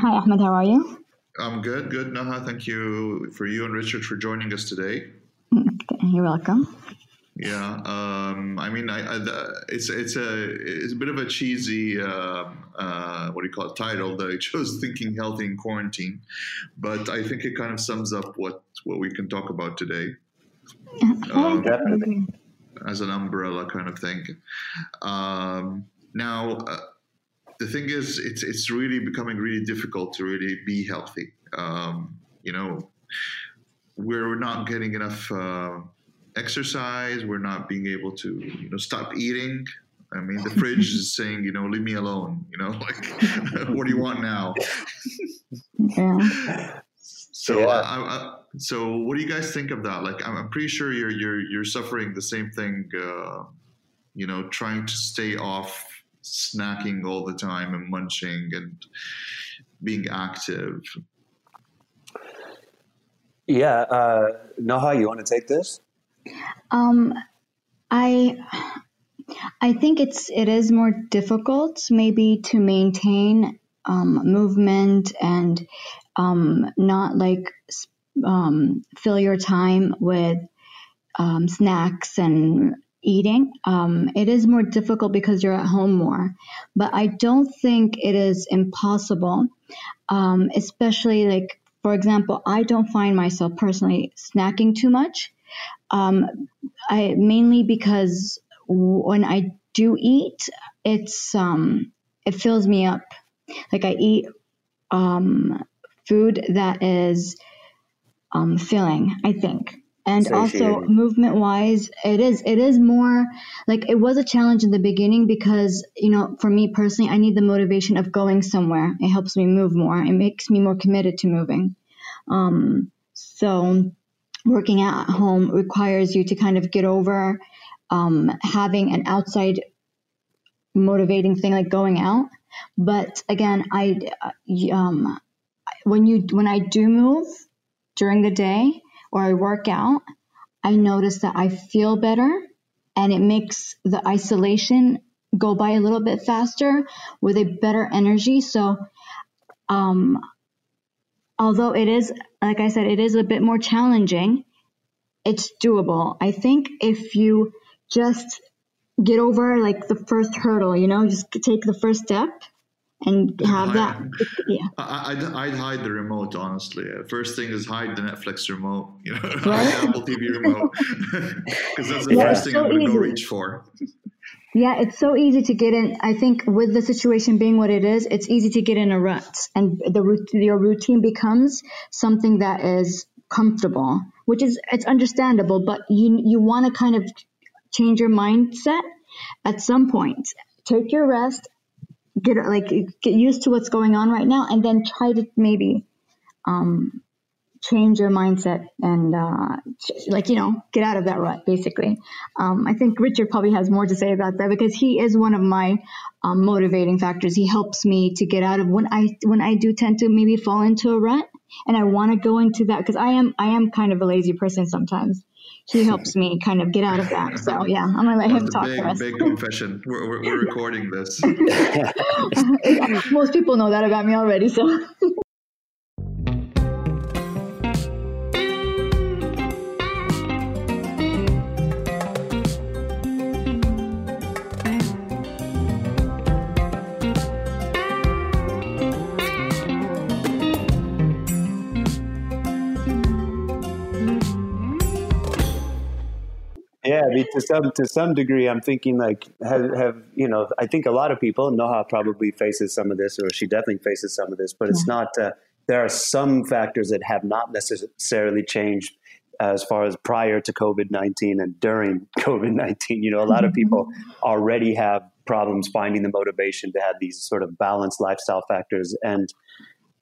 Hi, Ahmed. How are you? I'm good. Good, Naha. Thank you for you and Richard for joining us today. You're welcome. Yeah, um, I mean, I, I, it's it's a it's a bit of a cheesy uh, uh, what do you call it title that I chose, thinking healthy in quarantine, but I think it kind of sums up what what we can talk about today. Um, Definitely. As an umbrella kind of thing. Um, now, uh, the thing is, it's it's really becoming really difficult to really be healthy. Um, you know, we're not getting enough uh, exercise. We're not being able to, you know, stop eating. I mean, the fridge is saying, you know, leave me alone. You know, like, what do you want now? Yeah. So, yeah. I, I, so what do you guys think of that? Like, I'm, I'm pretty sure you're you're you're suffering the same thing. Uh, you know, trying to stay off snacking all the time and munching and being active. Yeah, uh, Naha, you want to take this? Um, I I think it's it is more difficult maybe to maintain um, movement and um, not like um, fill your time with um, snacks and eating. Um, it is more difficult because you're at home more, but I don't think it is impossible. Um, especially like, for example, I don't find myself personally snacking too much. Um, I mainly because when I do eat, it's um, it fills me up. Like I eat um, food that is um, filling. I think and also movement wise it is it is more like it was a challenge in the beginning because you know for me personally i need the motivation of going somewhere. It helps me move more. It makes me more committed to moving. Um, so working at home requires you to kind of get over um, having an outside motivating thing like going out. But again i um, when you when i do move during the day or I work out, I notice that I feel better and it makes the isolation go by a little bit faster with a better energy. So, um, although it is, like I said, it is a bit more challenging, it's doable. I think if you just get over like the first hurdle, you know, just take the first step and have that. Yeah. I, would I'd hide the remote, honestly. First thing is hide the Netflix remote, you know, right? Apple TV remote, because that's the yeah, first thing so I'm going to go reach for. Yeah, it's so easy to get in. I think with the situation being what it is, it's easy to get in a rut, and the your routine becomes something that is comfortable, which is it's understandable. But you you want to kind of change your mindset at some point. Take your rest get like get used to what's going on right now and then try to maybe um, change your mindset and uh, like you know get out of that rut basically. Um, i think richard probably has more to say about that because he is one of my um, motivating factors. He helps me to get out of when i when i do tend to maybe fall into a rut and i want to go into that because i am i am kind of a lazy person sometimes he helps me kind of get out of that. So yeah, I'm gonna let him talk big, for us. Big confession. We're, we're, we're recording this. Most people know that about me already. So. Yeah, I mean, to some to some degree, I'm thinking like have, have you know? I think a lot of people, Noha probably faces some of this, or she definitely faces some of this, but it's not. Uh, there are some factors that have not necessarily changed as far as prior to COVID nineteen and during COVID nineteen. You know, a lot of people already have problems finding the motivation to have these sort of balanced lifestyle factors and.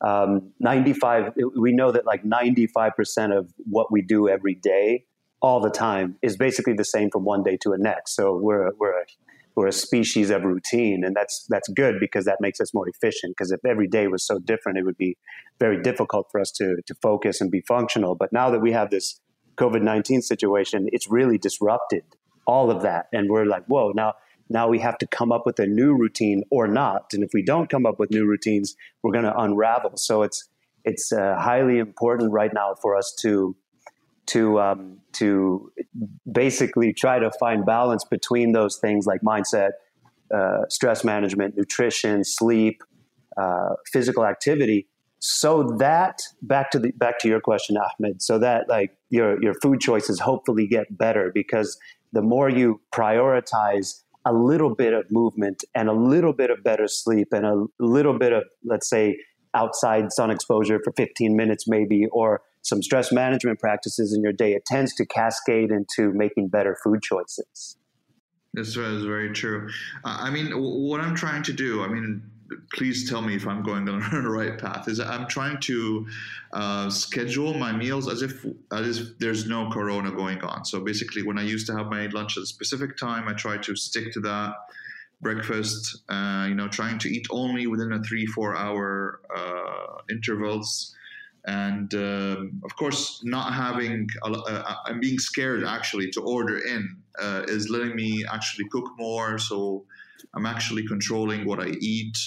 Um, 95 we know that like 95% of what we do every day all the time is basically the same from one day to the next. So we're we're a, we're a species of routine, and that's that's good because that makes us more efficient. Because if every day was so different, it would be very difficult for us to to focus and be functional. But now that we have this COVID nineteen situation, it's really disrupted all of that, and we're like, whoa! Now Now we have to come up with a new routine or not. And if we don't come up with new routines, we're going to unravel. So it's it's uh, highly important right now for us to to um, to basically try to find balance between those things like mindset, uh, stress management, nutrition, sleep, uh, physical activity, so that back to the back to your question, Ahmed. So that like your your food choices hopefully get better because the more you prioritize a little bit of movement and a little bit of better sleep and a little bit of let's say outside sun exposure for 15 minutes maybe or some stress management practices in your day it tends to cascade into making better food choices This is very true uh, i mean what i'm trying to do i mean please tell me if I'm going on the right path. Is I'm trying to uh, schedule my meals as if as if there's no corona going on. So basically, when I used to have my lunch at a specific time, I try to stick to that. Breakfast, uh, you know, trying to eat only within a three four hour uh, intervals. And um, of course, not having, a, uh, I'm being scared actually to order in uh, is letting me actually cook more. So I'm actually controlling what I eat.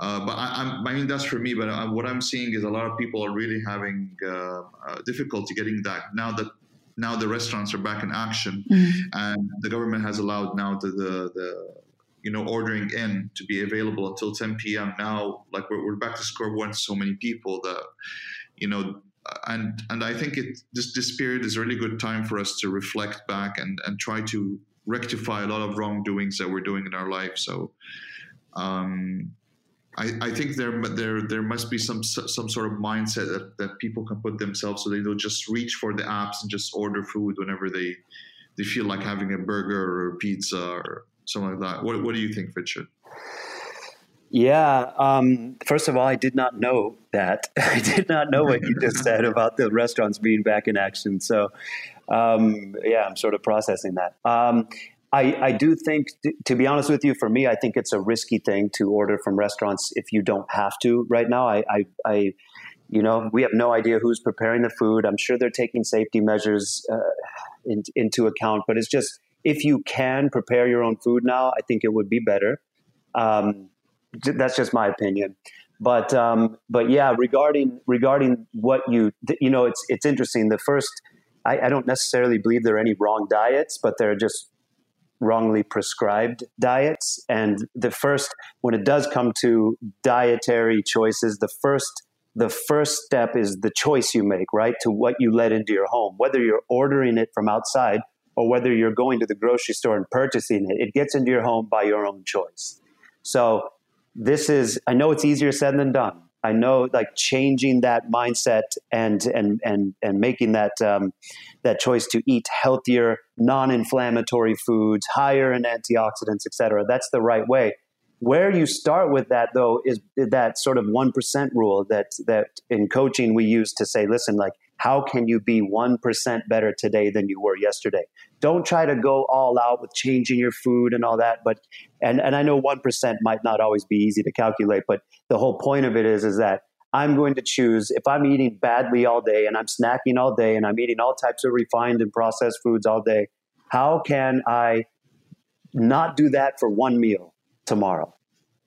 Uh, but I, I, mean, that's for me. But I, what I'm seeing is a lot of people are really having uh, uh, difficulty getting that now that now the restaurants are back in action, mm-hmm. and the government has allowed now the, the, the you know ordering in to be available until 10 p.m. Now, like we're, we're back to square one. So many people that you know and and I think it this this period is a really good time for us to reflect back and and try to rectify a lot of wrongdoings that we're doing in our life. So, um, I, I think there there there must be some some sort of mindset that, that people can put themselves so they don't just reach for the apps and just order food whenever they they feel like having a burger or a pizza or something like that. What what do you think, Richard? Yeah. Um, first of all, I did not know that. I did not know what you just said about the restaurants being back in action. So, um, yeah, I'm sort of processing that. Um, I, I, do think, to be honest with you, for me, I think it's a risky thing to order from restaurants if you don't have to right now. I, I, I you know, we have no idea who's preparing the food. I'm sure they're taking safety measures uh, in, into account, but it's just if you can prepare your own food now, I think it would be better. Um, that's just my opinion. But um, but yeah, regarding regarding what you you know, it's it's interesting. The first, I, I don't necessarily believe there are any wrong diets, but there are just wrongly prescribed diets. And the first, when it does come to dietary choices, the first the first step is the choice you make, right? To what you let into your home, whether you're ordering it from outside or whether you're going to the grocery store and purchasing it, it gets into your home by your own choice. So this is, I know it's easier said than done. I know like changing that mindset and and and and making that um, that choice to eat healthier, non-inflammatory foods, higher in antioxidants, etc. That's the right way. Where you start with that though is that sort of one percent rule that that in coaching we use to say, listen, like how can you be 1% better today than you were yesterday? Don't try to go all out with changing your food and all that. But, and, and I know 1% might not always be easy to calculate, but the whole point of it is, is that I'm going to choose if I'm eating badly all day and I'm snacking all day and I'm eating all types of refined and processed foods all day, how can I not do that for one meal tomorrow?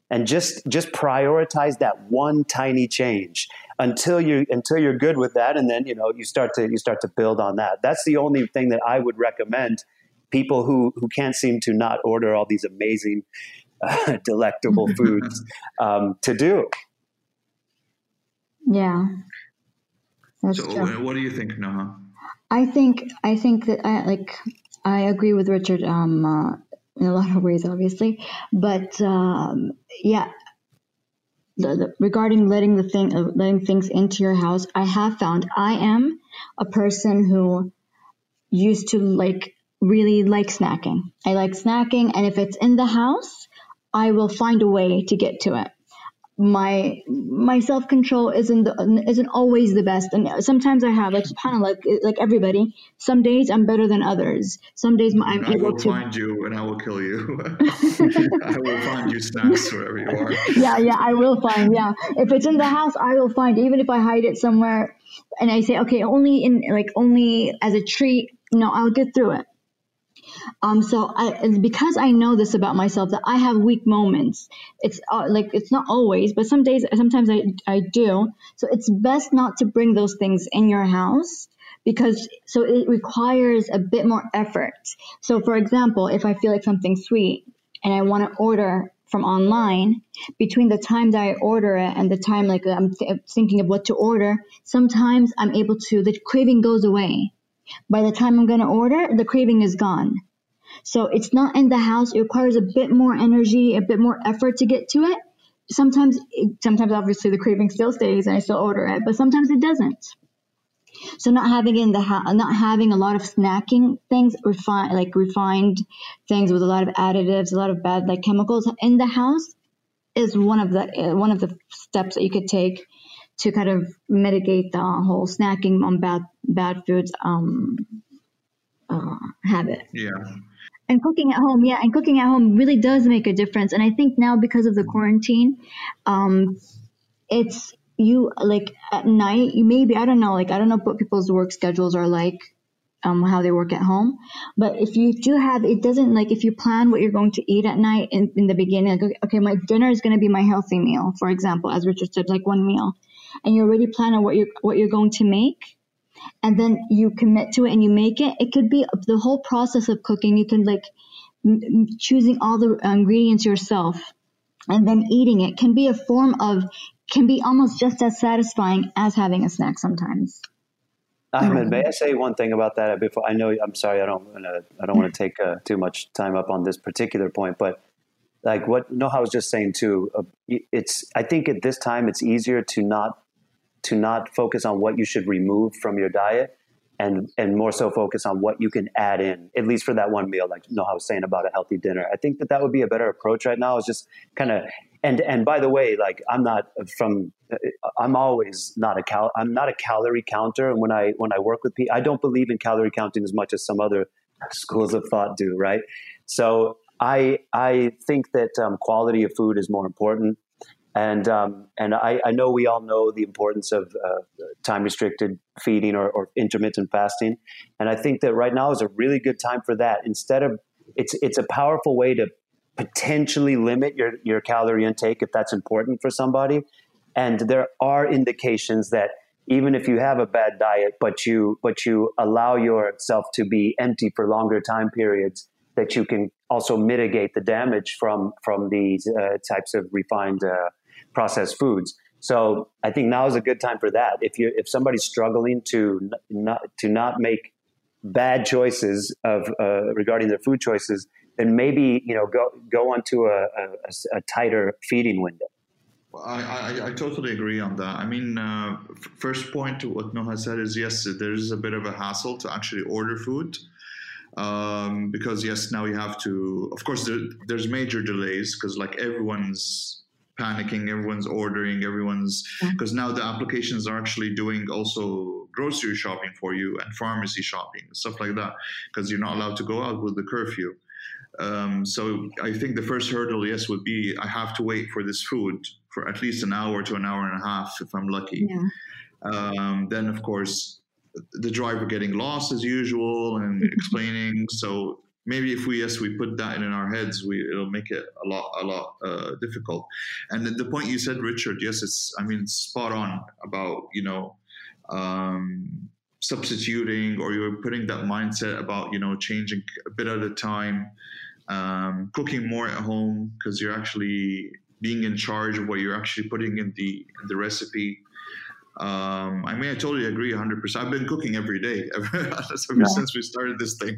And just just prioritize that one tiny change until you until you're good with that and then you know you start to you start to build on that that's the only thing that i would recommend people who who can't seem to not order all these amazing uh, delectable foods um, to do yeah that's so true. what do you think Naha? i think i think that i like i agree with richard um, uh, in a lot of ways obviously but um, yeah the, the, regarding letting the thing uh, letting things into your house i have found i am a person who used to like really like snacking. I like snacking and if it's in the house i will find a way to get to it my my self control isn't the, isn't always the best, and sometimes I have like kind of like like everybody. Some days I'm better than others. Some days I'm I able will find you and I will kill you. I will find you snacks wherever you are. Yeah, yeah, I will find. Yeah, if it's in the house, I will find. Even if I hide it somewhere, and I say okay, only in like only as a treat. No, I'll get through it. Um, so I, because I know this about myself that I have weak moments. It's uh, like it's not always, but some days, sometimes I I do. So it's best not to bring those things in your house because so it requires a bit more effort. So for example, if I feel like something sweet and I want to order from online, between the time that I order it and the time like I'm th- thinking of what to order, sometimes I'm able to the craving goes away. By the time I'm going to order, the craving is gone. So it's not in the house. It requires a bit more energy, a bit more effort to get to it. Sometimes, sometimes obviously the craving still stays and I still order it, but sometimes it doesn't. So not having in the house, not having a lot of snacking things, refined like refined things with a lot of additives, a lot of bad like chemicals in the house is one of the one of the steps that you could take to kind of mitigate the whole snacking on bad bad foods um, uh, habit. Yeah. And cooking at home, yeah, and cooking at home really does make a difference. And I think now because of the quarantine, um, it's you like at night. You maybe I don't know, like I don't know what people's work schedules are like. Um, how they work at home. But if you do have, it doesn't like if you plan what you're going to eat at night in, in the beginning, like, okay, my dinner is going to be my healthy meal, for example, as Richard said, like one meal, and you already plan on what you're what you're going to make, and then you commit to it and you make it. It could be the whole process of cooking. You can like m- choosing all the ingredients yourself and then eating it can be a form of can be almost just as satisfying as having a snack sometimes. Ahmed, may I say one thing about that before? I know I'm sorry, I don't wanna, I don't want to take uh, too much time up on this particular point, but like what Noha was just saying too, uh, it's I think at this time it's easier to not to not focus on what you should remove from your diet and and more so focus on what you can add in at least for that one meal like Noha was saying about a healthy dinner. I think that that would be a better approach right now is just kind of and and by the way like i'm not from i'm always not a cal i'm not a calorie counter. And when i when i work with people i don't believe in calorie counting as much as some other schools of thought do right? So i i think that um, quality of food is more important and um, and I, I, know we all know the importance of uh, time restricted feeding or, or, intermittent fasting, and I think that right now is a really good time for that. Instead of it's it's a powerful way to potentially limit your your calorie intake if that's important for somebody, and there are indications that even if you have a bad diet, but you but you allow yourself to be empty for longer time periods, that you can also mitigate the damage from from these uh, types of refined uh, processed foods. So I think now is a good time for that. If you if somebody's struggling to not to not make bad choices of uh, regarding their food choices, then maybe you know go go onto a, a, a tighter feeding window. I, I, I, totally agree on that. I mean, uh, first point to what Noha said is yes, there's a bit of a hassle to actually order food. Um, because yes, now you have to. Of course, there, there's major delays because like everyone's panicking everyone's ordering everyone's because now the applications are actually doing also grocery shopping for you and pharmacy shopping stuff like that because you're not allowed to go out with the curfew. Um, so i think the first hurdle yes would be i have to wait for this food for at least an hour to an hour and a half if i'm lucky. Yeah. um, then of course the driver getting lost as usual and explaining. So maybe if we yes we put that in our heads we it'll make it a lot a lot uh, difficult. And the point you said richard yes it's i mean spot on about you know um, substituting or you're putting that mindset about you know changing a bit at a time um, cooking more at home because you're actually being in charge of what you're actually putting in the in the recipe um, I mean, I totally agree 100%. I've been cooking every day ever, ever yeah. since we started this thing,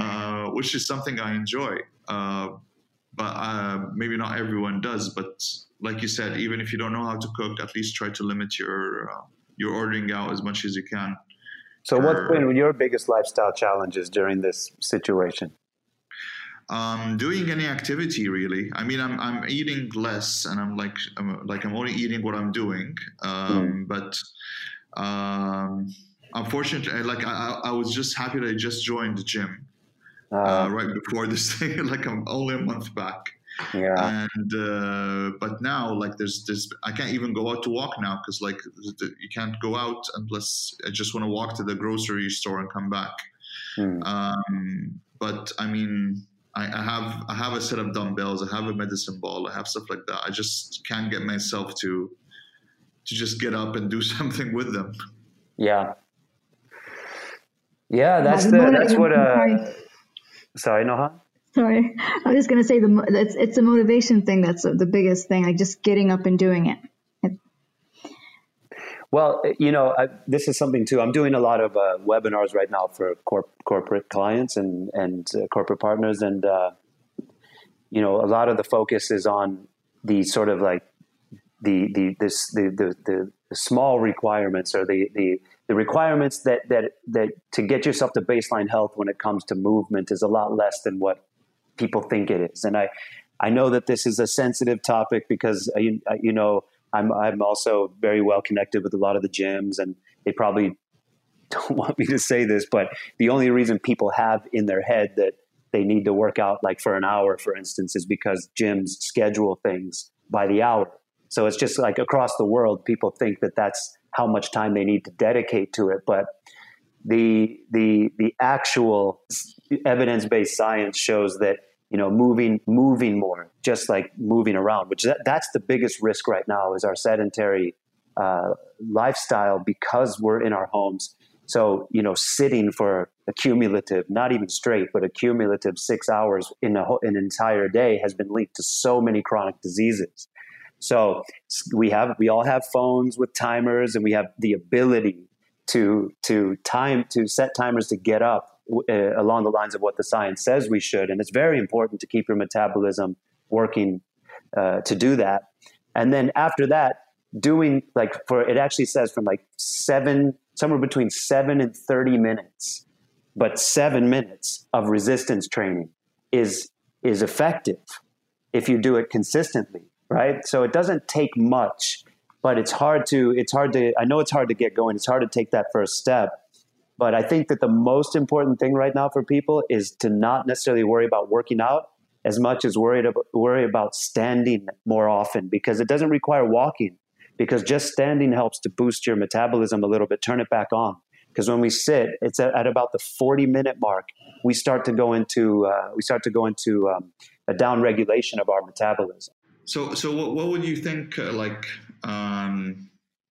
uh, which is something I enjoy. Uh, but uh, maybe not everyone does. But like you said, even if you don't know how to cook, at least try to limit your uh, your ordering out as much as you can. So, what's been your biggest lifestyle challenges during this situation? Um, doing any activity really. I mean, I'm, I'm eating less, and I'm like I'm like I'm only eating what I'm doing. Um, mm. But um, unfortunately, like I, I was just happy that I just joined the gym uh, uh, right before this thing. like I'm only a month back. Yeah. And uh, but now, like, there's this. I can't even go out to walk now because like you can't go out unless I just want to walk to the grocery store and come back. Mm. Um, but I mean, I, I, have I have a set of dumbbells, I have a medicine ball, I have stuff like that. I just can't get myself to to just get up and do something with them. Yeah. Yeah, that's the that's what uh sorry, sorry Noha? Sorry. I was just gonna say the it's it's a motivation thing that's the biggest thing, like just getting up and doing it. Well, you know, I, this is something too. I'm doing a lot of uh, webinars right now for corp- corporate clients and and uh, corporate partners, and uh, you know, a lot of the focus is on the sort of like the the this the the, the, the small requirements or the the the requirements that that that to get yourself to baseline health when it comes to movement is a lot less than what people think it is, and I I know that this is a sensitive topic because uh, you, uh, you know I'm I'm also very well connected with a lot of the gyms, and they probably don't want me to say this, but the only reason people have in their head that they need to work out like for an hour, for instance, is because gyms schedule things by the hour. So it's just like across the world, people think that that's how much time they need to dedicate to it, but the the the actual evidence based science shows that you know moving moving more just like moving around which that, that's the biggest risk right now is our sedentary uh, lifestyle because we're in our homes. So you know sitting for a cumulative not even straight but a cumulative six hours in, a, an entire day has been linked to so many chronic diseases. So we have we all have phones with timers and we have the ability to to time to set timers to get up uh, along the lines of what the science says we should. And it's very important to keep your metabolism working uh, to do that. And then after that, doing like for it actually says from like seven, somewhere between seven and 30 minutes, but seven minutes of resistance training is is effective if you do it consistently, right? So it doesn't take much, but it's hard to it's hard to I know it's hard to get going. It's hard to take that first step but I think that the most important thing right now for people is to not necessarily worry about working out as much as worried about, worry about standing more often because it doesn't require walking because just standing helps to boost your metabolism a little bit, turn it back on. Because when we sit, it's at, at, about the 40 minute mark, we start to go into uh, we start to go into um, a down regulation of our metabolism. So, so what, what would you think? Uh, like, um,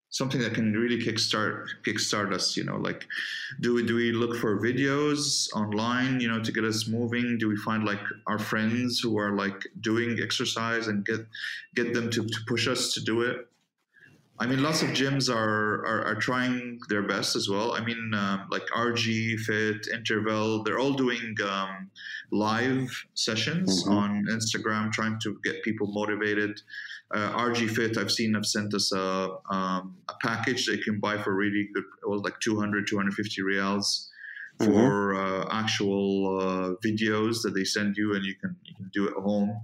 something that can really kickstart kickstart us you know like do we do we look for videos online you know to get us moving do we find like our friends who are like doing exercise and get get them to, to push us to do it I mean, lots of gyms are, are, are trying their best as well. I mean, um, like RG, Fit, Interval, they're all doing um, live sessions mm-hmm. on Instagram, trying to get people motivated. Uh, RG Fit, I've seen, have sent us a, um, a package that you can buy for really good, well, like 200, 250 riyals mm-hmm. for uh, actual uh, videos that they send you, and you can you can do at home.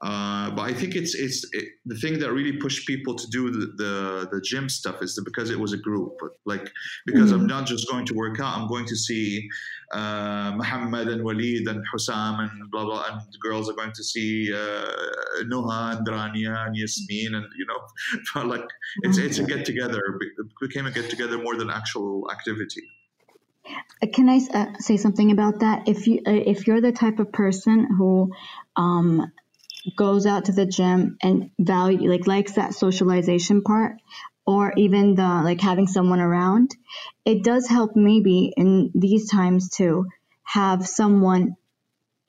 Uh, but I think it's it's it, the thing that really pushed people to do the, the, the gym stuff is because it was a group. Like because mm-hmm. I'm not just going to work out, I'm going to see uh, Muhammad and Walid and Hussam and blah blah, and the girls are going to see uh, Noha and Rania and Yasmin, and you know, like it's it's a get together. It became a get together more than actual activity. Can I uh, say something about that? If you uh, if you're the type of person who um, goes out to the gym and value like likes that socialization part or even the like having someone around it does help maybe in these times to have someone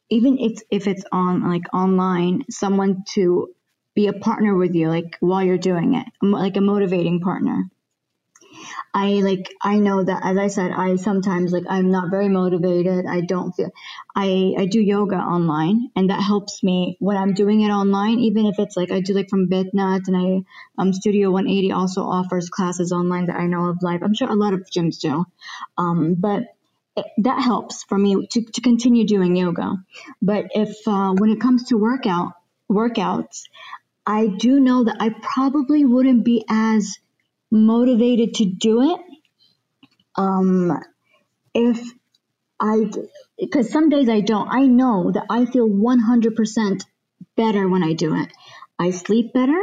even if if it's on like online someone to be a partner with you like while you're doing it like a motivating partner I like I know that as I said, I sometimes like I'm not very motivated. I don't feel I I do yoga online and that helps me when I'm doing it online, even if it's like I do like from Bitnut and I um Studio 180 also offers classes online that I know of live. I'm sure a lot of gyms do. Um but that helps for me to, to continue doing yoga. But if uh, when it comes to workout workouts, I do know that I probably wouldn't be as motivated to do it. Um, if I, because some days I don't, I know that I feel 100% better when I do it. I sleep better.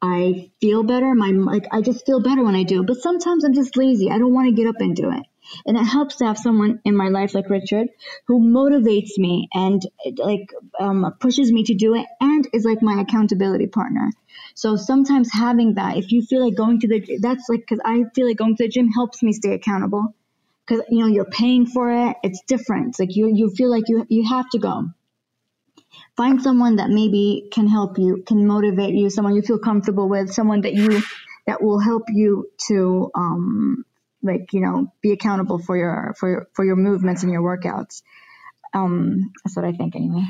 I feel better. My like I just feel better when I do it. But sometimes I'm just lazy. I don't want to get up and do it. And it helps to have someone in my life like Richard who motivates me and like um, pushes me to do it and is like my accountability partner. So sometimes having that, if you feel like going to the, that's like, cause I feel like going to the gym helps me stay accountable. Cause you know, you're paying for it. It's different. It's like you, you feel like you, you have to go. Find someone that maybe can help you, can motivate you, someone you feel comfortable with, someone that you, that will help you to, um, like, you know, be accountable for your, for your, for your movements and your workouts. Um, that's what I think anyway.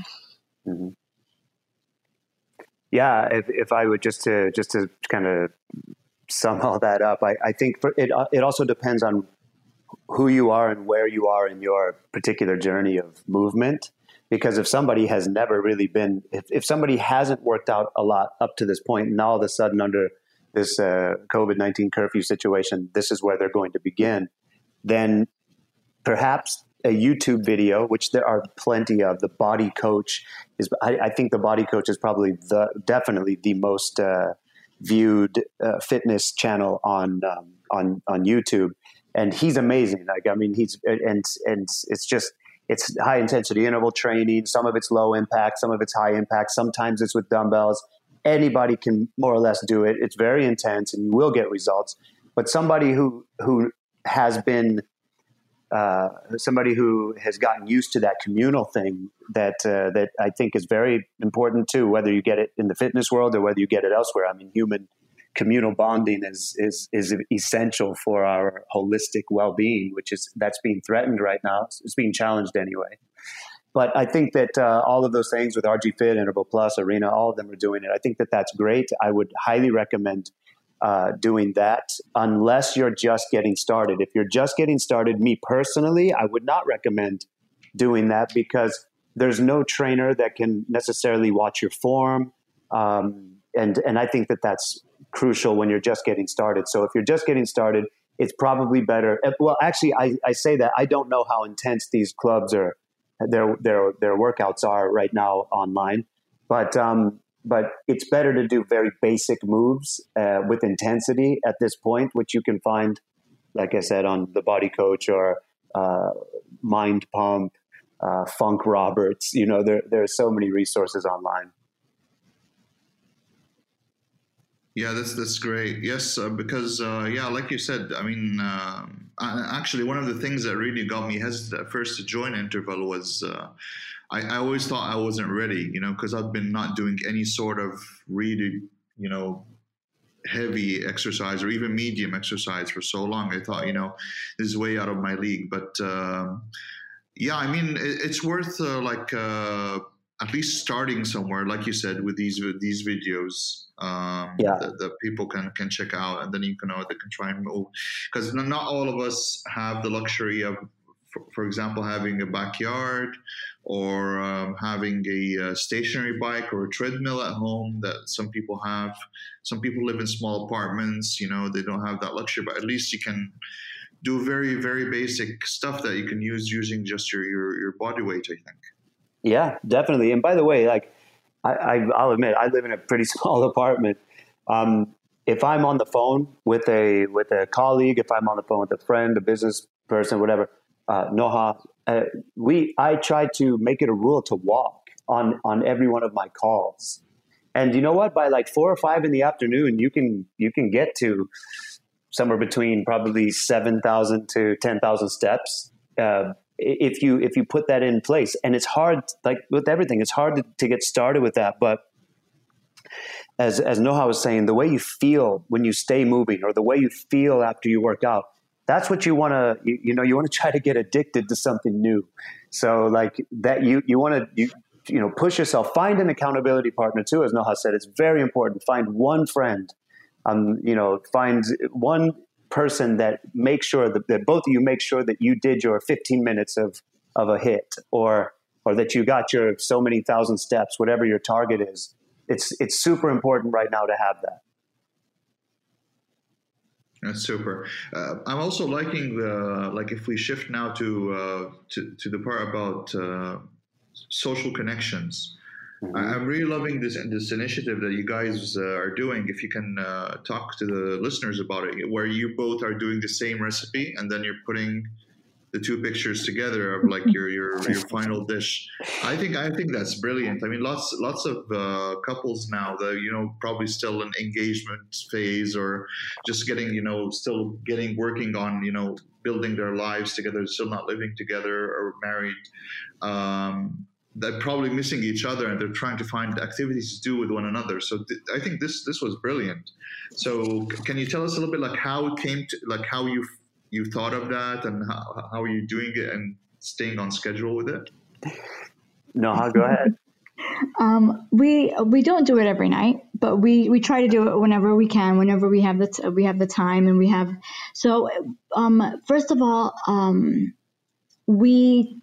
Mm-hmm yeah, if, if I would just to just to kind of sum all that up, I, I think for it it also depends on who you are and where you are in your particular journey of movement. Because if somebody has never really been, if, if somebody hasn't worked out a lot up to this point, and all of a sudden under this uh, COVID 19 curfew situation, this is where they're going to begin, then perhaps a YouTube video, which there are plenty of. The Body Coach is, I, I think, the Body Coach is probably the definitely the most uh, viewed uh, fitness channel on um, on on YouTube, and he's amazing. Like, I mean, he's and and it's just it's high intensity interval training. Some of it's low impact, some of it's high impact. Sometimes it's with dumbbells. Anybody can more or less do it. It's very intense, and you will get results. But somebody who who has been uh, somebody who has gotten used to that communal thing that uh, that I think is very important too. Whether you get it in the fitness world or whether you get it elsewhere, I mean, human communal bonding is is is essential for our holistic well being, which is that's being threatened right now. It's being challenged anyway. But I think that uh, all of those things with RG Fit, Interval Plus, Arena, all of them are doing it. I think that that's great. I would highly recommend uh, doing that unless you're just getting started. If you're just getting started, me personally, I would not recommend doing that because there's no trainer that can necessarily watch your form. Um, and, and I think that that's crucial when you're just getting started. So if you're just getting started, it's probably better. Well, actually, I, I say that I don't know how intense these clubs are, their, their, their workouts are right now online. But um, but it's better to do very basic moves uh, with intensity at this point, which you can find, like I said, on the Body Coach or uh, Mind Pump, uh, Funk Roberts. You know, there there are so many resources online. Yeah, that's that's great. Yes, uh, because uh, yeah, like you said, I mean, uh, actually, one of the things that really got me hesitant at first to join Interval was uh, I, I always thought I wasn't ready, you know, because I've been not doing any sort of really, you know, heavy exercise or even medium exercise for so long. I thought, you know, this is way out of my league. But um, yeah, I mean, it, it's worth uh, like uh, at least starting somewhere, like you said, with these these videos. Um, yeah. that, that, people can can check out, and then you can know they can try and move because not all of us have the luxury of for, for example, having a backyard or um, having a, a, stationary bike or a treadmill at home that some people have. Some people live in small apartments, you know, they don't have that luxury, but at least you can do very, very basic stuff that you can use using just your, your, your body weight, I think. Yeah, definitely. And by the way, like, I, I, will admit, I live in a pretty small apartment. Um, if I'm on the phone with a with a colleague, if I'm on the phone with a friend, a business person, whatever, uh, Noha, uh, we I try to make it a rule to walk on on every one of my calls. And you know what? By like four or five in the afternoon, you can you can get to somewhere between probably seven thousand to ten thousand steps uh, if you if you put that in place. And it's hard, like with everything, it's hard to, to get started with that. But as as Noha was saying, the way you feel when you stay moving, or the way you feel after you work out, that's what you want to you, you, know you want to try to get addicted to something new so like that you you want to you, you know push yourself find an accountability partner too as noha said it's very important find one friend um you know find one person that makes sure that, that both of you make sure that you did your 15 minutes of of a HIIT or or that you got your so many thousand steps whatever your target is it's it's super important right now to have that that's super. Uh, I'm also liking the like if we shift now to uh, to, to the part about uh, social connections. Mm-hmm. I'm really loving this this initiative that you guys uh, are doing. If you can uh, talk to the listeners about it, where you both are doing the same recipe and then you're putting the two pictures together of like your your, your final dish. I think I think that's brilliant. I mean, lots lots of uh, couples now that you know probably still in engagement phase or just getting you know still getting working on you know building their lives together, still not living together or married. Um, they're probably missing each other and they're trying to find activities to do with one another. So th- i think this this was brilliant. So can you tell us a little bit like how it came to like how you you thought of that and how, how are you doing it and staying on schedule with it? No go ahead. Um, we we don't do it every night, but we, we try to do it whenever we can, whenever we have the t- we have the time and we have. So, um, first of all, um, we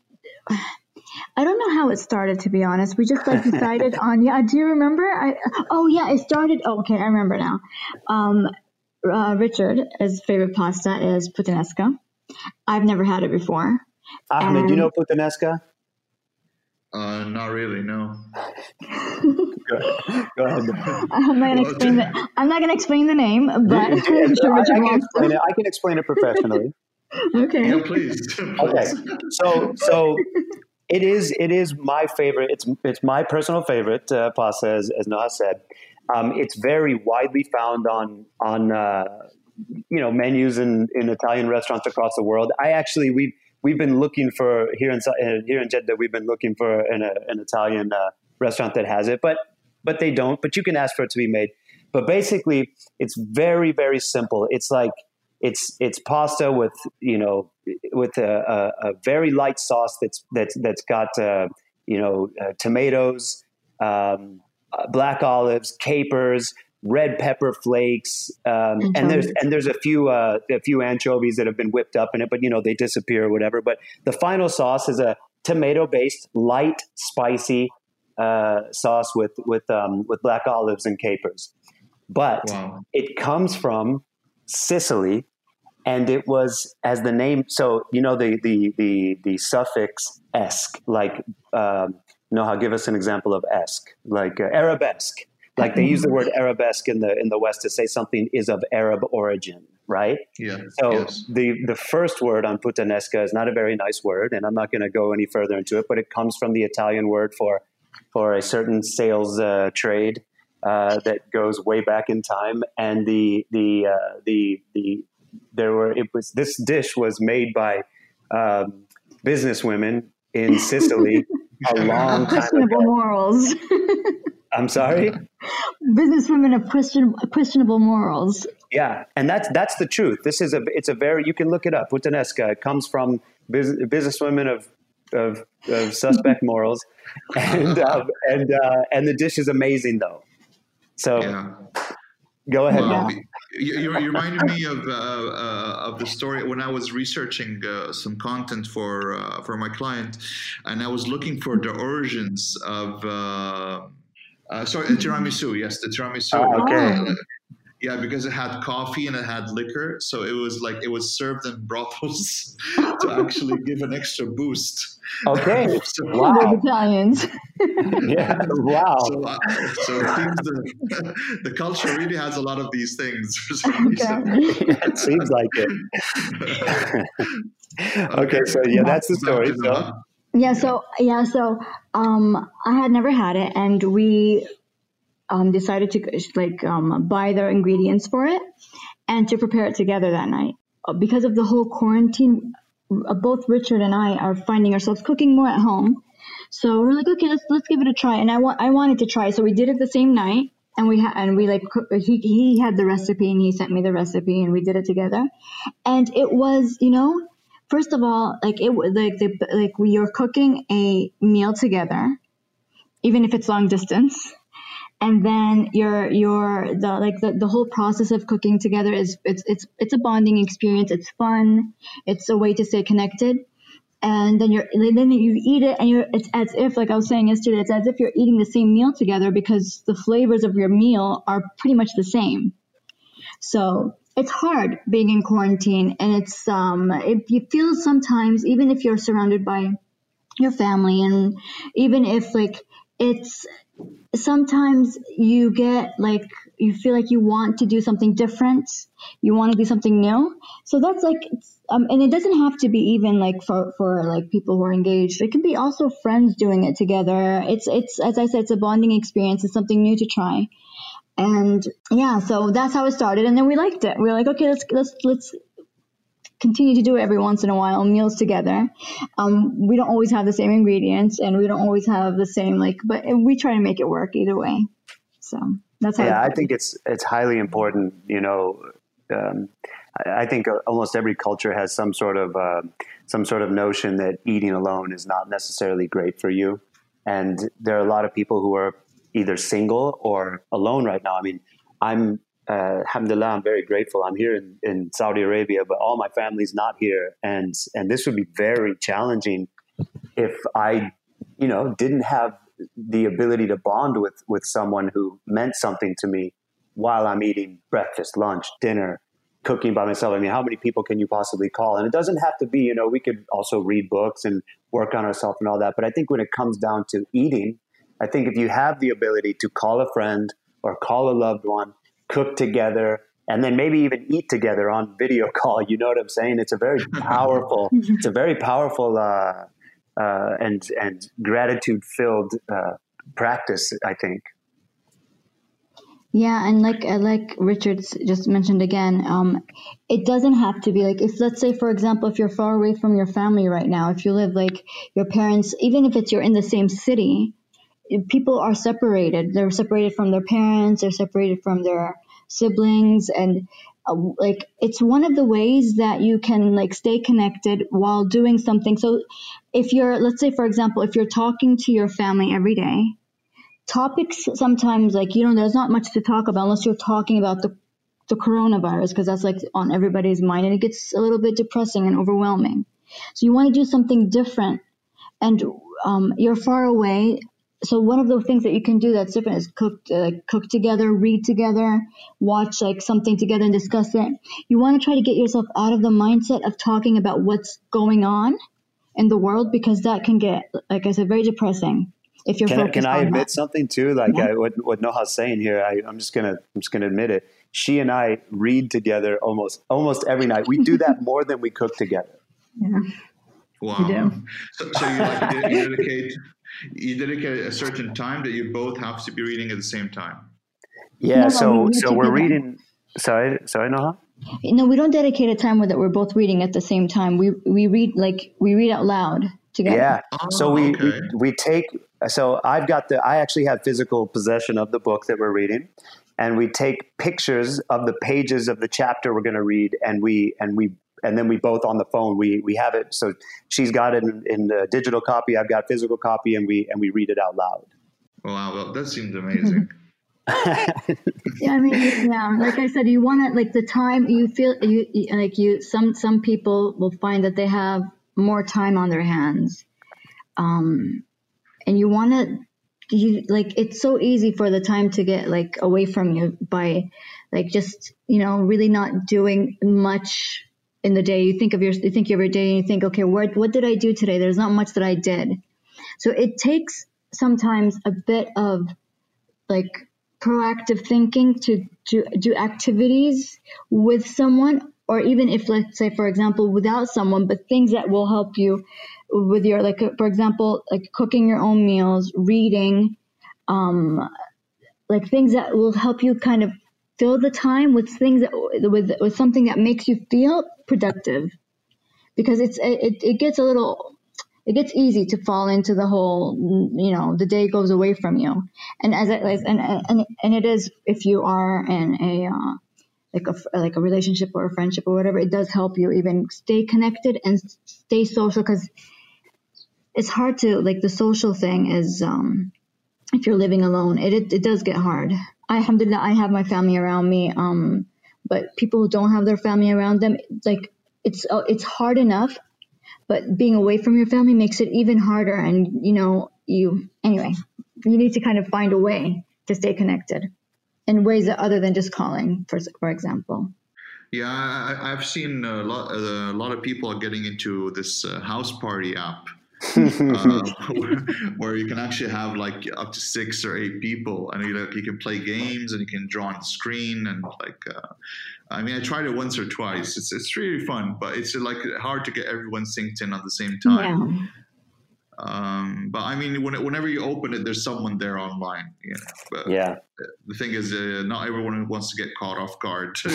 I don't know how it started, to be honest. We just like decided on, yeah, do you remember? I, oh, yeah, it started. Oh, okay, I remember now. Um, uh, Richard, his favorite pasta is puttanesca. I've never had it before. Ahmed, do you know puttanesca? Uh, not really, no. go, go ahead. I'm not gonna explain the, I'm not gonna explain the name, but do, do, sure I, I, can explain it. I can explain it professionally. okay. Yeah, please. please. Okay. So, so it is it is my favorite. It's it's my personal favorite uh, pasta, as, as said. Um, it's very widely found on on uh, you know menus in, in Italian restaurants across the world. I actually we we've been looking for here in uh, here in Jeddah. We've been looking for an, a, an Italian uh, restaurant that has it, but but they don't. But you can ask for it to be made. But basically, it's very very simple. It's like it's it's pasta with you know with a, a, a very light sauce that's that's that's got uh, you know uh, tomatoes, um, uh, black olives, capers, red pepper flakes, um, and there's and there's a few uh, a few anchovies that have been whipped up in it, but you know they disappear or whatever. But the final sauce is a tomato based, light, spicy uh, sauce with with um, with black olives and capers. But wow. it comes from Sicily, and it was as the name. So you know the the the the suffix esque, like um, Noha, give us an example of esque, like uh, arabesque. Like they use the word arabesque in the in the West to say something is of Arab origin, right? Yeah. So yes. the the first word on puttanesca is not a very nice word, and I'm not going to go any further into it, but it comes from the Italian word for for a certain sales uh, trade uh, that goes way back in time, and the the uh, the the there were it was this dish was made by um, business women in Sicily a long time questionable ago. morals. I'm sorry. Business women of question, questionable morals. Yeah, and that's that's the truth. This is a it's a very you can look it up. Puttanesca it comes from business, business women of of, of suspect morals, and um, and uh, and the dish is amazing though. So. Yeah. Go ahead. Well, you, you, reminded me of uh, uh, of the story when I was researching uh, some content for uh, for my client, and I was looking for the origins of. Uh, uh, sorry, tiramisu. Yes, the tiramisu. Oh, okay. Yeah, because it had coffee and it had liquor, so it was like it was served in brothels to actually give an extra boost. Okay, so, wow, Italians. yeah, wow. So, uh, so it seems the, the culture really has a lot of these things for some reason. it seems like it. okay, okay, so yeah, that's the story. So. Yeah, so yeah, so um, I had never had it, and we um, decided to like um, buy their ingredients for it and to prepare it together that night. Uh, because of the whole quarantine, uh, both Richard and I are finding ourselves cooking more at home. So we're like, okay, let's let's give it a try. And I want I wanted to try, so we did it the same night, and we had and we like he he had the recipe and he sent me the recipe and we did it together, and it was you know first of all like it was like the like we are cooking a meal together, even if it's long distance and then your your the like the, the whole process of cooking together is it's it's it's a bonding experience. It's fun. It's a way to stay connected. And then you're then you eat it and you're it's as if like i was saying yesterday it's as if you're eating the same meal together because the flavors of your meal are pretty much the same. So it's hard being in quarantine and it's um it, you feel sometimes even if you're surrounded by your family and even if like it's sometimes you get like you feel like you want to do something different. You want to do something new. So that's like um, and it doesn't have to be even like for for like people who are engaged. It can be also friends doing it together. It's it's as i said it's a bonding experience. It's something new to try. And yeah so that's how it started. And then we liked it. We were like okay let's let's let's continue to do it every once in a while, meals together. Um, we don't always have the same ingredients and we don't always have the same like, but we try to make it work either way. So that's how. Yeah, I think it's it's highly important. You know, um, I, I, think almost every culture has some sort of uh, some sort of notion that eating alone is not necessarily great for you, and there are a lot of people who are either single or alone right now. I mean, I'm uh, alhamdulillah, I'm very grateful. I'm here in, in Saudi Arabia, but all my family's not here, and and this would be very challenging if I, you know, didn't have the ability to bond with with someone who meant something to me while I'm eating breakfast, lunch, dinner, cooking by myself. I mean, how many people can you possibly call? And it doesn't have to be, you know, we could also read books and work on ourselves and all that. But I think when it comes down to eating, I think if you have the ability to call a friend or call a loved one cook together, and then maybe even eat together on video call. You know what I'm saying? It's a very powerful, it's a very powerful uh, uh, and and gratitude filled uh, practice. I think. Yeah, and like uh, like Richard just mentioned again, um, it doesn't have to be like if let's say for example if you're far away from your family right now, if you live like your parents, even if it's you're in the same city, people are separated. They're separated from their parents. They're separated from their siblings, and uh, like it's one of the ways that you can like stay connected while doing something. So, if you're, let's say, for example, if you're talking to your family every day, topics sometimes like you know there's not much to talk about unless you're talking about the the coronavirus because that's like on everybody's mind and it gets a little bit depressing and overwhelming. So you want to do something different and um, you're far away so one of the things that you can do that's different is cook uh, cook together read together watch like something together and discuss it. You want to try to get yourself out of the mindset of talking about what's going on in the world because that can get like i said very depressing if you're can, can i admit that. something too? Like yeah. I, what, what noha's saying here I, i'm just gonna i'm just gonna admit it. She and i read together almost almost every night. We do that more than we cook together. Yeah. Wow. So, so you like you dedicate you dedicate a certain time that you both have to be reading at the same time. Yeah, no, so we so we're reading. Sorry, sorry, Noha. No, we don't dedicate a time that we're both reading at the same time. We we read like we read out loud together. Yeah. Oh, so we, okay. we we take. So I've got the. I actually have physical possession of the book that we're reading, and we take pictures of the pages of the chapter we're going to read, and we and we and then we both on the phone we we have it. So she's got it in, in the digital copy. I've got physical copy, and we and we read it out loud. Wow, well, that seems amazing. yeah, I mean, yeah, like I said, you want to like the time you feel you like you. Some some people will find that they have more time on their hands, um, and you want to. You like it's so easy for the time to get like away from you by like just you know really not doing much in the day. You think of your, you think of your day and you think, okay, what, what did I do today? There's not much that I did. So it takes sometimes a bit of like proactive thinking to, to do activities with someone or even if let's say for example without someone but things that will help you with your like for example like cooking your own meals reading um like things that will help you kind of fill the time with things that with with something that makes you feel productive. Because it's it, it gets a little it gets easy to fall into the whole you know the day goes away from you. And as it and and, and it is if you are in a uh, like a like a relationship or a friendship or whatever it does help you even stay connected and stay social. Because it's hard to like the social thing is um if you're living alone it, it, it does get hard. Alhamdulillah, I have my family around me. Um, but people who don't have their family around them, like it's uh, it's hard enough, but being away from your family makes it even harder. And you know, you anyway, you need to kind of find a way to stay connected in ways other than just calling, for for example. Yeah, I, have seen a lot. A lot of people are getting into this uh, house party app uh, where you can actually have like up to six or eight people, and you, like, you can play games and you can draw on the screen and like. Uh, I mean, I tried it once or twice. It's it's really fun, but it's like hard to get everyone synced in at the same time. Yeah. Um, but I mean, when, whenever you open it, there's someone there online. You know? But yeah. The thing is, uh, not everyone wants to get caught off guard.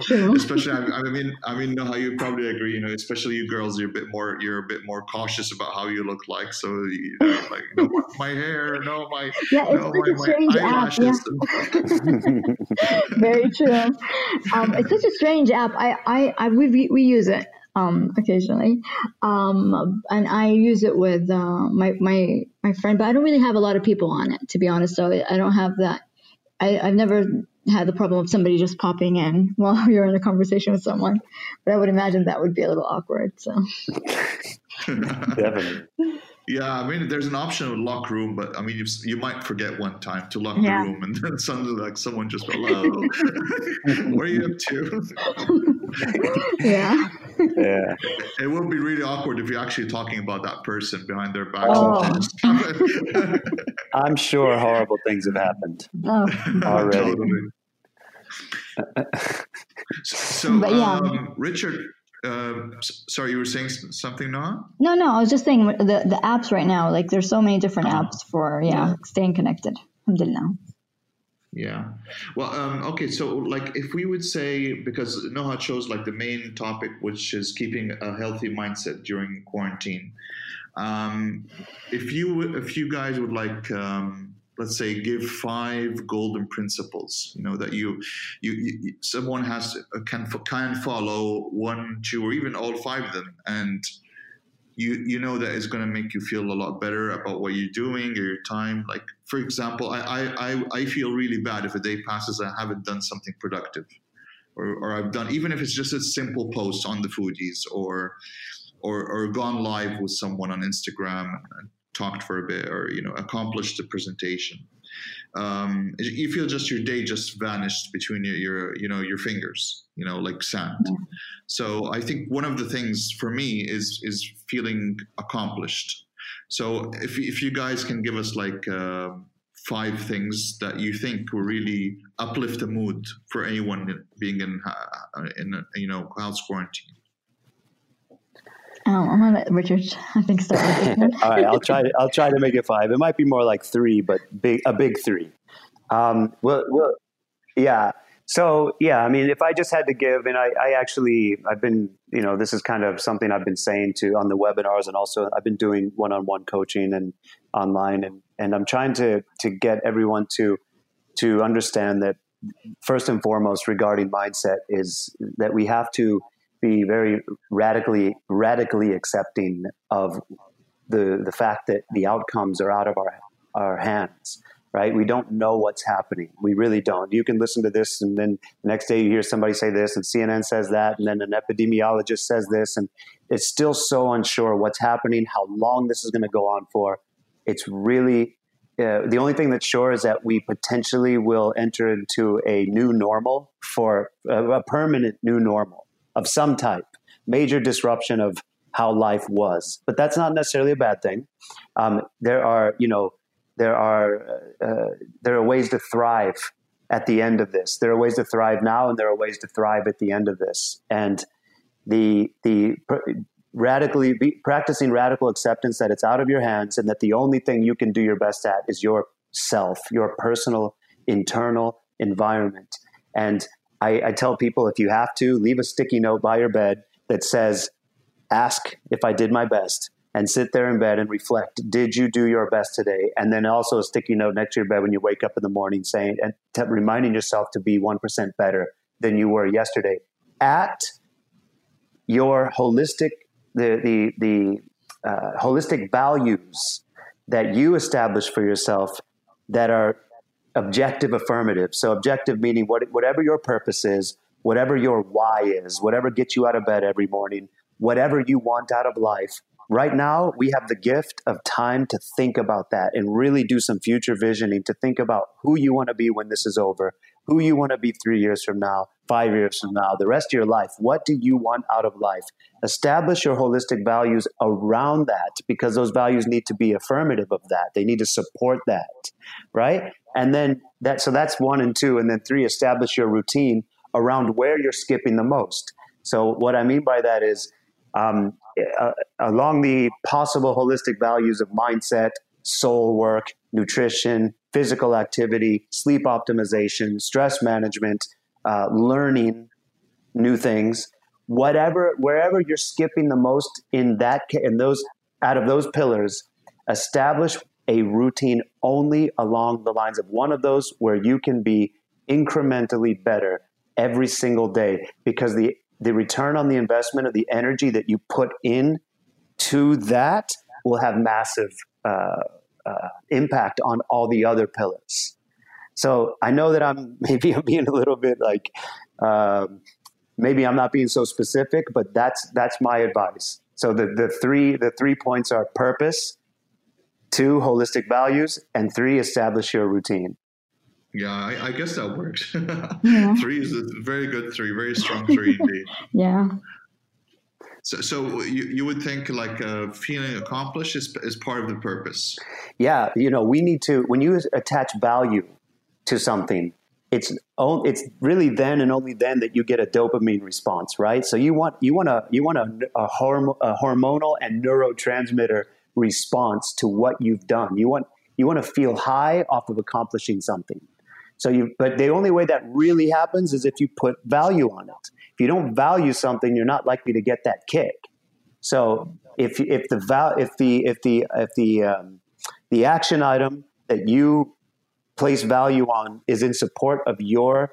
You know, especially I, I, mean, I mean, Noha you probably agree. You know, especially you girls, you're a bit more, you're a bit more cautious about how you look like. So, you know, like, no, my hair, no, my, yeah, it's no, my, a strange app. Yeah. Very true. Um, it's such a strange app. I, I, I we, we use it um, occasionally, um, and I use it with uh, my my my friend. But I don't really have a lot of people on it, to be honest. So I don't have that. I, I've never had the problem of somebody just popping in while you're in a conversation with someone. But I would imagine that would be a little awkward. So definitely. Yeah, I mean, there's an option with lock room, but I mean, you, you might forget one time to lock yeah. the room, and then suddenly, like, someone just hello, what are you up to? yeah, yeah. It would be really awkward if you're actually talking about that person behind their back. Oh. I'm sure horrible things have happened oh. already. so, yeah. um, Richard, uh, sorry, you were saying something, Noha? No, no, I was just saying the the apps right now. Like, there's so many different uh-huh. apps for yeah, yeah. staying connected. Alhamdulillah. Yeah. Well, um, okay. So, like, if we would say, because Noha chose like the main topic, which is keeping a healthy mindset during quarantine. Um, if you if you guys would like um, let's say give five golden principles you know that you you, you someone has uh, can can follow one two or even all five of them and you you know that it's going to make you feel a lot better about what you're doing or your time. Like for example I, I i feel really bad if a day passes i haven't done something productive or, or i've done even if it's just a simple post on the foodies or or, or gone live with someone on instagram and talked for a bit or you know accomplished the presentation um, you feel just your day just vanished between your, your you know your fingers you know like sand. Yeah. so i think one of the things for me is is feeling accomplished. So if, if you guys can give us like uh, five things that you think will really uplift the mood for anyone being in uh, in a, you know house quarantine um, I'm gonna let Richard, I think, start. All right, I'll try. To, I'll try to make it five. It might be more like three, but big a big three. Um, well, well, yeah. So yeah, I mean, if I just had to give, and I, I actually, I've been, you know, this is kind of something I've been saying to on the webinars, and also I've been doing one-on-one coaching and online, and and I'm trying to to get everyone to to understand that first and foremost regarding mindset is that we have to be very radically radically accepting of the the fact that the outcomes are out of our our hands right? We don't know what's happening. We really don't. You can listen to this and then the next day you hear somebody say this and cnn says that and then an epidemiologist says this and it's still so unsure what's happening how long this is going to go on for. It's really uh, the only thing that's sure is that we potentially will enter into a new normal for uh, a permanent new normal of some type, major disruption of how life was. But that's not necessarily a bad thing. Um, there are, you know, there are uh, uh, there are ways to thrive at the end of this. There are ways to thrive now, and there are ways to thrive at the end of this. And the the radically practicing radical acceptance that it's out of your hands, and that the only thing you can do your best at is yourself, your personal internal environment. And I, I tell people if you have to, leave a sticky note by your bed that says, ask if I did my best and sit there in bed and reflect did you do your best today? And then also a sticky note next to your bed when you wake up in the morning saying and t- reminding yourself to be 1% better than you were yesterday. At your holistic the the the uh, holistic values that you establish for yourself that are objective affirmative. So objective meaning what, whatever your purpose is, whatever your why is, whatever gets you out of bed every morning, whatever you want out of life. Right now, we have the gift of time to think about that and really do some future visioning to think about who you want to be when this is over, who you want to be three years from now, five years from now, the rest of your life. What do you want out of life? Establish your holistic values around that because those values need to be affirmative of that. They need to support that, right? And then that, so that's one and two. And then three, establish your routine around where you're skipping the most. So what I mean by that is, um, uh, along the possible holistic values of mindset, soul work, nutrition, physical activity, sleep optimization, stress management, uh, learning new things, whatever, wherever you're skipping the most in that in those out of those pillars, establish a routine only along the lines of one of those where you can be incrementally better every single day because the the return on the investment of the energy that you put in to that will have massive uh, uh, impact on all the other pillars. So I know that I'm maybe I'm being a little bit like um, maybe I'm not being so specific, but that's that's my advice. So the the three the three points are purpose, two holistic values, and three establish your routine. Yeah, I, I guess that works. yeah. Three is a very good three, very strong three indeed. yeah. So, so you, you would think like uh, feeling accomplished is, is part of the purpose. Yeah, you know, we need to when you attach value to something, it's it's really then and only then that you get a dopamine response, right? So you want you want a you want a, a, horm- a hormonal and neurotransmitter response to what you've done. You want you want to feel high off of accomplishing something. So you, but the only way that really happens is if you put value on it. If you don't value something, you're not likely to get that kick. So if if the val, if the if the if the um, the action item that you place value on is in support of your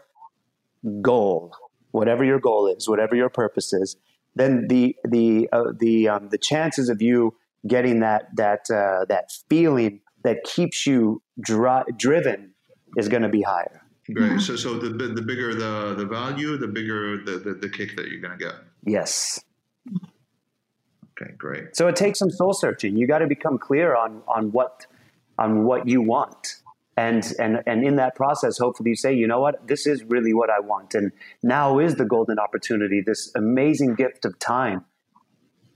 goal, whatever your goal is, whatever your purpose is, then the the uh, the um, the chances of you getting that that uh, that feeling that keeps you dri- driven is going to be higher. Great. So, so the the bigger the the value, the bigger the the, the kick that you're going to get. Yes. Okay, great. So it takes some soul searching. You got to become clear on on what on what you want. And, and and in that process, hopefully you say, you know what, this is really what I want. And now is the golden opportunity, this amazing gift of time.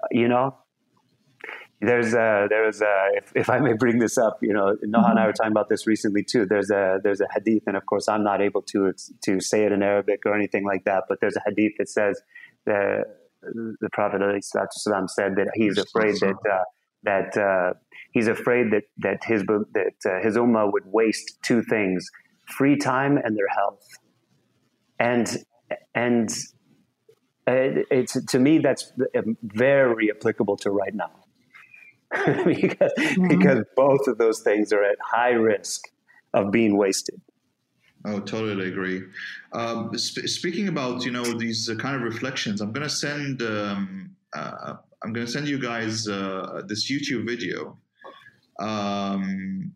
You know, there's a there's a if, if I may bring this up, you know, Noha mm-hmm. and I were talking about this recently too. There's a there's a hadith, and of course I'm not able to to say it in Arabic or anything like that. But there's a hadith that says the the Prophet ﷺ said that he's afraid that uh, that uh, he's afraid that that his that uh, his ummah would waste two things: free time and their health. And and it's to me that's very applicable to right now because, mm-hmm. because both of those things are at high risk of being wasted. Oh, totally agree. Um, sp- speaking about you know these uh, kind of reflections, I'm gonna send um, uh, I'm gonna send you guys uh, this YouTube video. Um,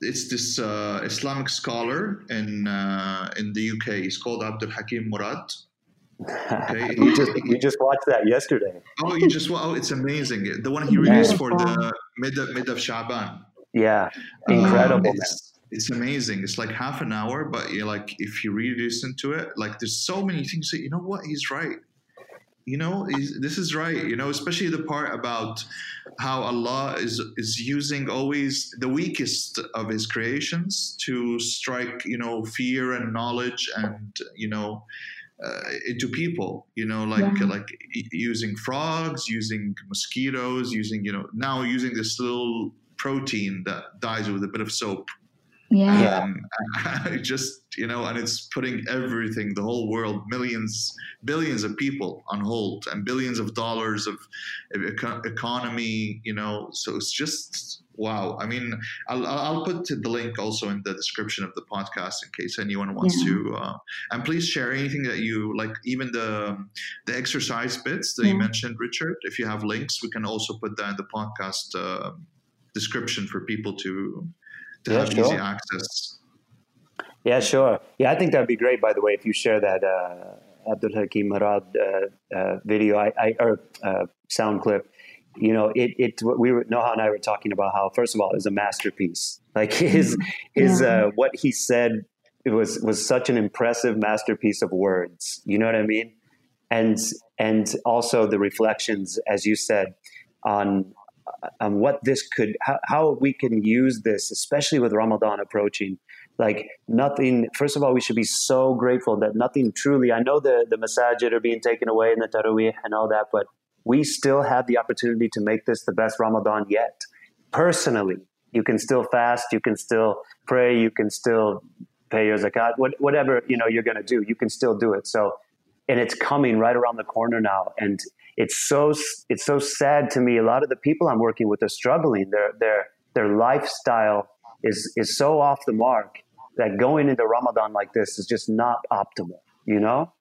it's this uh, Islamic scholar in uh, in the UK. He's called Abdul Hakim Murad. Okay. you just you just watched that yesterday. Oh, you just oh, it's amazing. The one he released for the mid of, mid of Shaban. Yeah, incredible. Um, it's, it's, amazing. It's like half an hour, but you like if you really listen to it, like there's so many things that you know what he's right. You know, this is right. You know, especially the part about how Allah is is using always the weakest of His creations to strike, you know, fear and knowledge and you know uh, into people you know like yeah. like using frogs using mosquitoes using you know now using this little protein that dies with a bit of soap. Yeah. Um, just you know and it's putting everything the whole world millions billions of people on hold and billions of dollars of economy you know so it's just wow. I mean, I'll, I'll put the link also in the description of the podcast in case anyone wants yeah. to. Uh, and please share anything that you like, even the the exercise bits that yeah. you mentioned, Richard. If you have links, we can also put that in the podcast uh, description for people to to yeah, have sure. easy access. Yeah, sure. Yeah, I think that'd be great. By the way, if you share that uh, Abdul Hakim Murad uh, uh, video, I, I or uh, sound clip you know, it, it, we were, Noha and I were talking about how, first of all, it was a masterpiece. Like his, his, uh, what he said it was was such an impressive masterpiece of words. You know what I mean? And and also the reflections, as you said, on on what this could how, how we can use this, especially with Ramadan approaching. Like nothing. First of all, we should be so grateful that nothing truly. I know the the masajid are being taken away and the tarawih and all that, but we still have the opportunity to make this the best Ramadan yet. Personally, you can still fast, you can still pray, you can still pay your zakat, what, whatever you know you're going to do, you can still do it. So, and it's coming right around the corner now, and it's so it's so sad to me. A lot of the people I'm working with are struggling. Their their their lifestyle is is so off the mark that going into Ramadan like this is just not optimal. You know.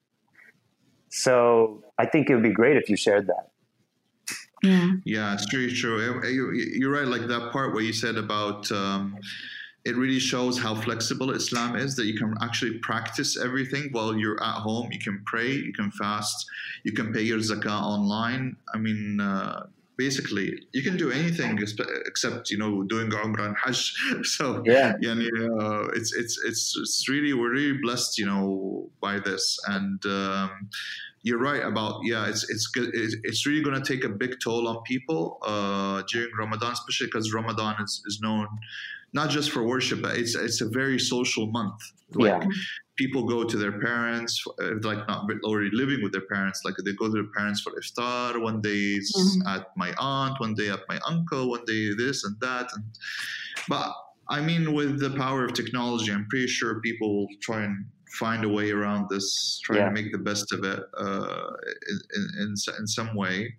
So I think it would be great if you shared that. Yeah, it's true, true. You're right. Like that part where you said about um, it really shows how flexible Islam is that you can actually practice everything while you're at home. You can pray, you can fast, you can pay your zakah online. I mean, uh, basically, you can do anything except you know doing Umrah and Hajj. So yeah, yeah, uh, it's it's it's it's really we're really blessed, you know, by this and. Um, you're right about yeah it's it's good it's really going to take a big toll on people uh, during ramadan especially because ramadan is, is known not just for worship, but it's it's a very social month. Like yeah. People go to their parents, like not already living with their parents. Like they go to their parents for iftar. One day mm-hmm. at my aunt, one day at my uncle, one day this and that. And but I mean, with the power of technology, I'm pretty sure people will try and find a way around this, try yeah. to make the best of it uh, in, in, in some way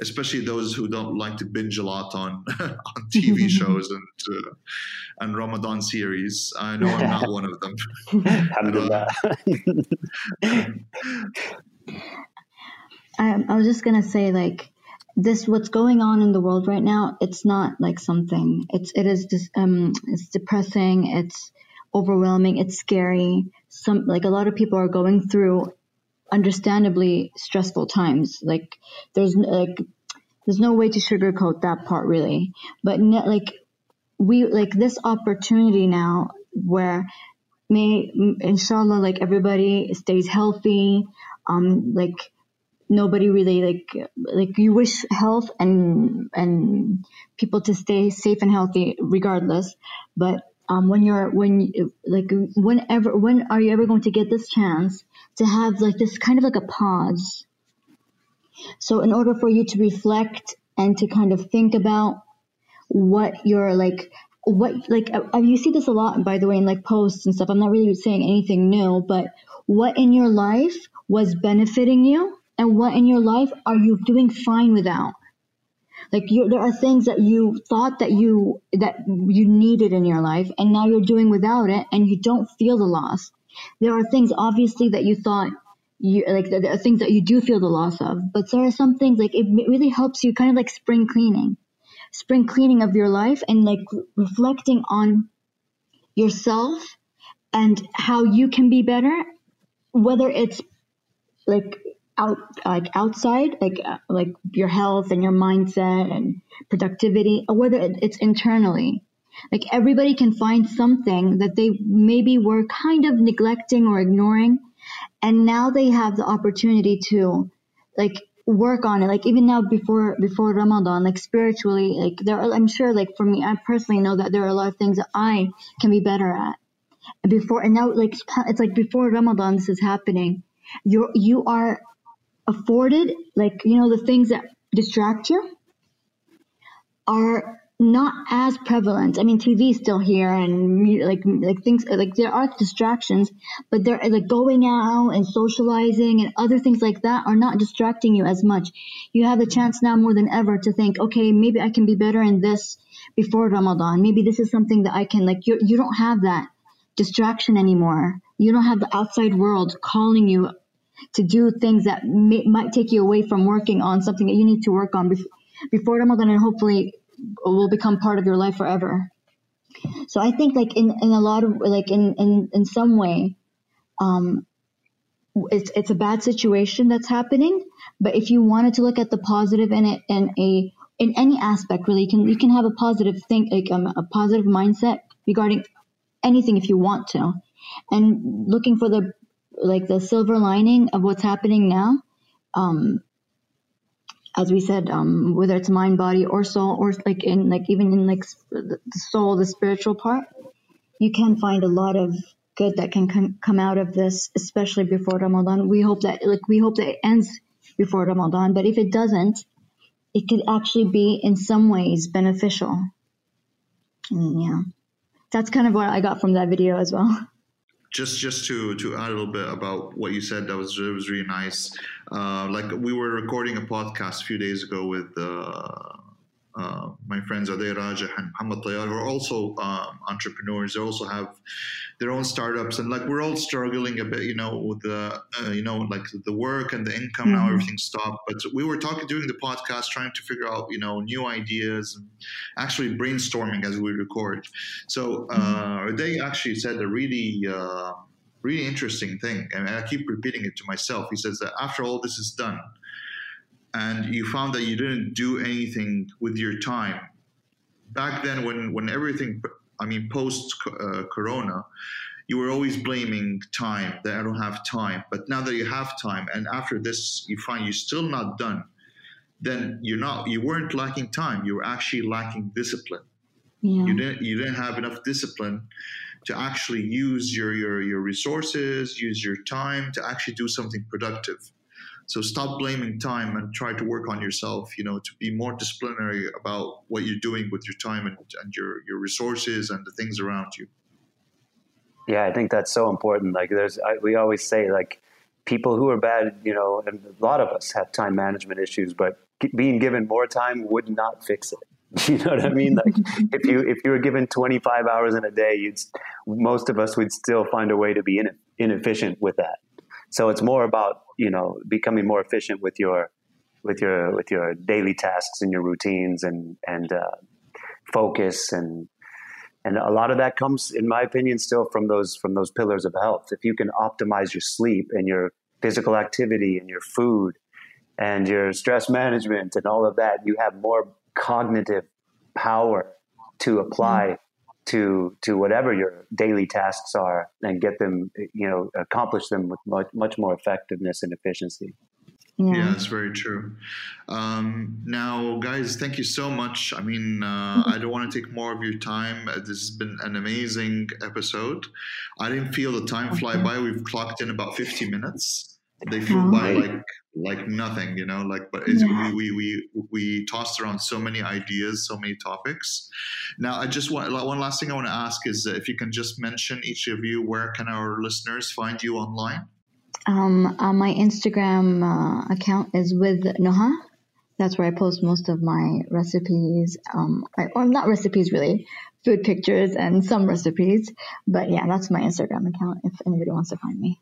especially those who don't like to binge a lot on on TV shows and uh, and Ramadan series. I know I'm not one of them. I, I was just gonna say like this what's going on in the world right now it's not like something it's it is just um it's depressing it's overwhelming it's scary some like a lot of people are going through understandably stressful times. Like there's like there's no way to sugarcoat that part really. But ne- like we like this opportunity now where may inshallah like everybody stays healthy. Um like nobody really like like you wish health and and people to stay safe and healthy regardless but um, when you're when like whenever when are you ever going to get this chance to have like this kind of like a pause. So in order for you to reflect and to kind of think about what you're like what like uh, you see this a lot by the way in like posts and stuff. I'm not really saying anything new but what in your life was benefiting you and what in your life are you doing fine without? Like you, there are things that you thought that you that you needed in your life, and now you're doing without it, and you don't feel the loss. There are things obviously that you thought you like there are things that you do feel the loss of, but there are some things like it really helps you, kind of like spring cleaning, spring cleaning of your life, and like reflecting on yourself and how you can be better, whether it's like out like outside like uh, like your health and your mindset and productivity or whether it's internally like everybody can find something that they maybe were kind of neglecting or ignoring and now they have the opportunity to like work on it. Like even now before before ramadan like spiritually like there are, i'm sure like for me i personally know that there are a lot of things that i can be better at. Before and now like it's like before ramadan this is happening. You're, you are afforded, like, you know, the things that distract you are not as prevalent. I mean, TV is still here and like, like things, like there are distractions, but they're like going out and socializing and other things like that are not distracting you as much. You have the chance now more than ever to think, okay, maybe I can be better in this before Ramadan. Maybe this is something that I can like, you, you don't have that distraction anymore. You don't have the outside world calling you to do things that may, might take you away from working on something that you need to work on before, before Ramadan and hopefully will become part of your life forever. So I think like in, in a lot of like in, in, in some way, um, it's, it's a bad situation that's happening. But if you wanted to look at the positive in it in a, in any aspect, really, you can, you can have a positive think, like um, a positive mindset regarding anything if you want to. and looking for the like the silver lining of what's happening now. Um, as we said, um, whether it's mind, body, or soul, or like in like even in like the soul, the spiritual part, you can find a lot of good that can com- come out of this, especially before Ramadan. We hope that like we hope that it ends before Ramadan, but if it doesn't, it could actually be in some ways beneficial. And yeah, that's kind of what I got from that video as well. just just to to add a little bit about what you said that was it was really nice. Uh, like we were recording a podcast a few days ago with uh, uh, my friends Ade Rajah and Muhammad Tayyar, who are also um, entrepreneurs. They also have their own startups, and like we're all struggling a bit, you know, with the uh, you know like the work and the income. Mm-hmm. Now everything stopped, but we were talking during the podcast, trying to figure out you know new ideas and actually brainstorming as we record. So uh, they actually said a really uh, really interesting thing, and I keep repeating it to myself. He says that after all this is done and you found that you didn't do anything with your time. Back then when when everything i mean post uh, corona you were always blaming time that i don't have time. But now that you have time and after this you find you're still not done then you're not you weren't lacking time. You were actually lacking discipline. Yeah. you didn't you didn't have enough discipline to actually use your, your your resources use your time to actually do something productive so stop blaming time and try to work on yourself, you know, to be more disciplinary about what you're doing with your time and, and your, your resources and the things around you. Yeah, I think that's so important. Like there's, I, we always say like people who are bad, you know, and a lot of us have time management issues, but being given more time would not fix it. You know what I mean? Like if you if you were given 25 hours in a day, you'd most of us would still find a way to be inefficient with that. So it's more about you know becoming more efficient with your with your with your daily tasks and your routines and and uh, focus and and a lot of that comes, in my opinion, still from those from those pillars of health. If you can optimize your sleep and your physical activity and your food and your stress management and all of that, you have more cognitive power to apply to to whatever your daily tasks are and get them you know accomplish them with much, much more effectiveness and efficiency. Yeah, yeah that's very true. Um, now guys thank you so much. I mean uh, i don't want to take more of your time. Uh, this has been an amazing episode. I didn't feel the time fly by. We've clocked in about 50 minutes they flew by like like nothing, you know, like, but yeah. we, we, we, we tossed around so many ideas, so many topics. Now, I just want, one last thing I want to ask is if you can just mention each of you, where can our listeners find you online? Um, uh, my Instagram uh, account is with Noha. That's where I post most of my recipes, um, I, or not recipes really, food pictures and some recipes. But yeah, that's my Instagram account if anybody wants to find me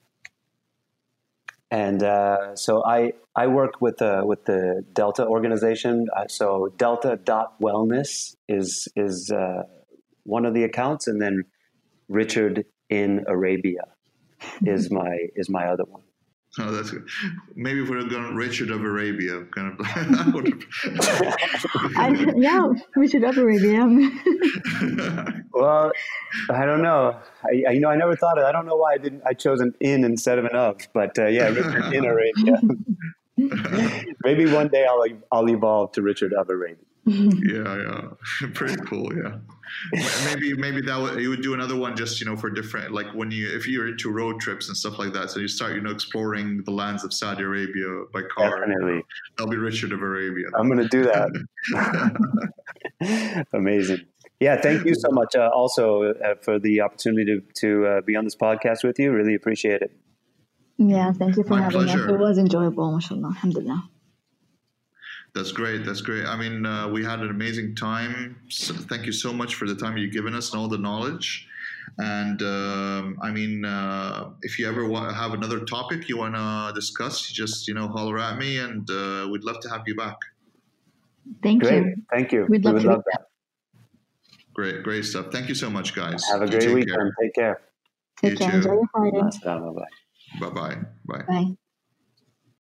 and uh, so I I work with the with the Delta organization. Uh, so Delta dot Wellness is is uh, one of the accounts, and then Richard in Arabia is my is my other one. Oh, that's good. Maybe if we have gone Richard of Arabia, kind of. I, yeah, Richard of Arabia. well, I don't know. I, I, you know I never thought of. It. I don't know why I didn't. I chose an in instead of an of. But uh, yeah, Richard in Arabia. Maybe one day I'll I'll evolve to Richard of Arabia. yeah, yeah, pretty cool. Yeah, maybe maybe that would, you would do another one just you know for different like when you if you're into road trips and stuff like that. So you start you know exploring the lands of Saudi Arabia by car. Definitely, that'll be Richard of Arabia. I'm going to do that. Amazing. Yeah, thank you so much. Uh, also uh, for the opportunity to to uh, be on this podcast with you. Really appreciate it. Yeah, thank you for My having pleasure. us. It was enjoyable, mashallah. Alhamdulillah. That's great. That's great. I mean, uh, we had an amazing time. So thank you so much for the time you've given us and all the knowledge. And um, I mean, uh, if you ever want, have another topic you want to discuss, just you know, holler at me, and uh, we'd love to have you back. Thank great. you. Thank you. We'd love we to love that. Great, great stuff. Thank you so much, guys. Have a great weekend. Care. Take care. Take you care. Too. Enjoy your Friday. Bye bye. Bye bye. Bye.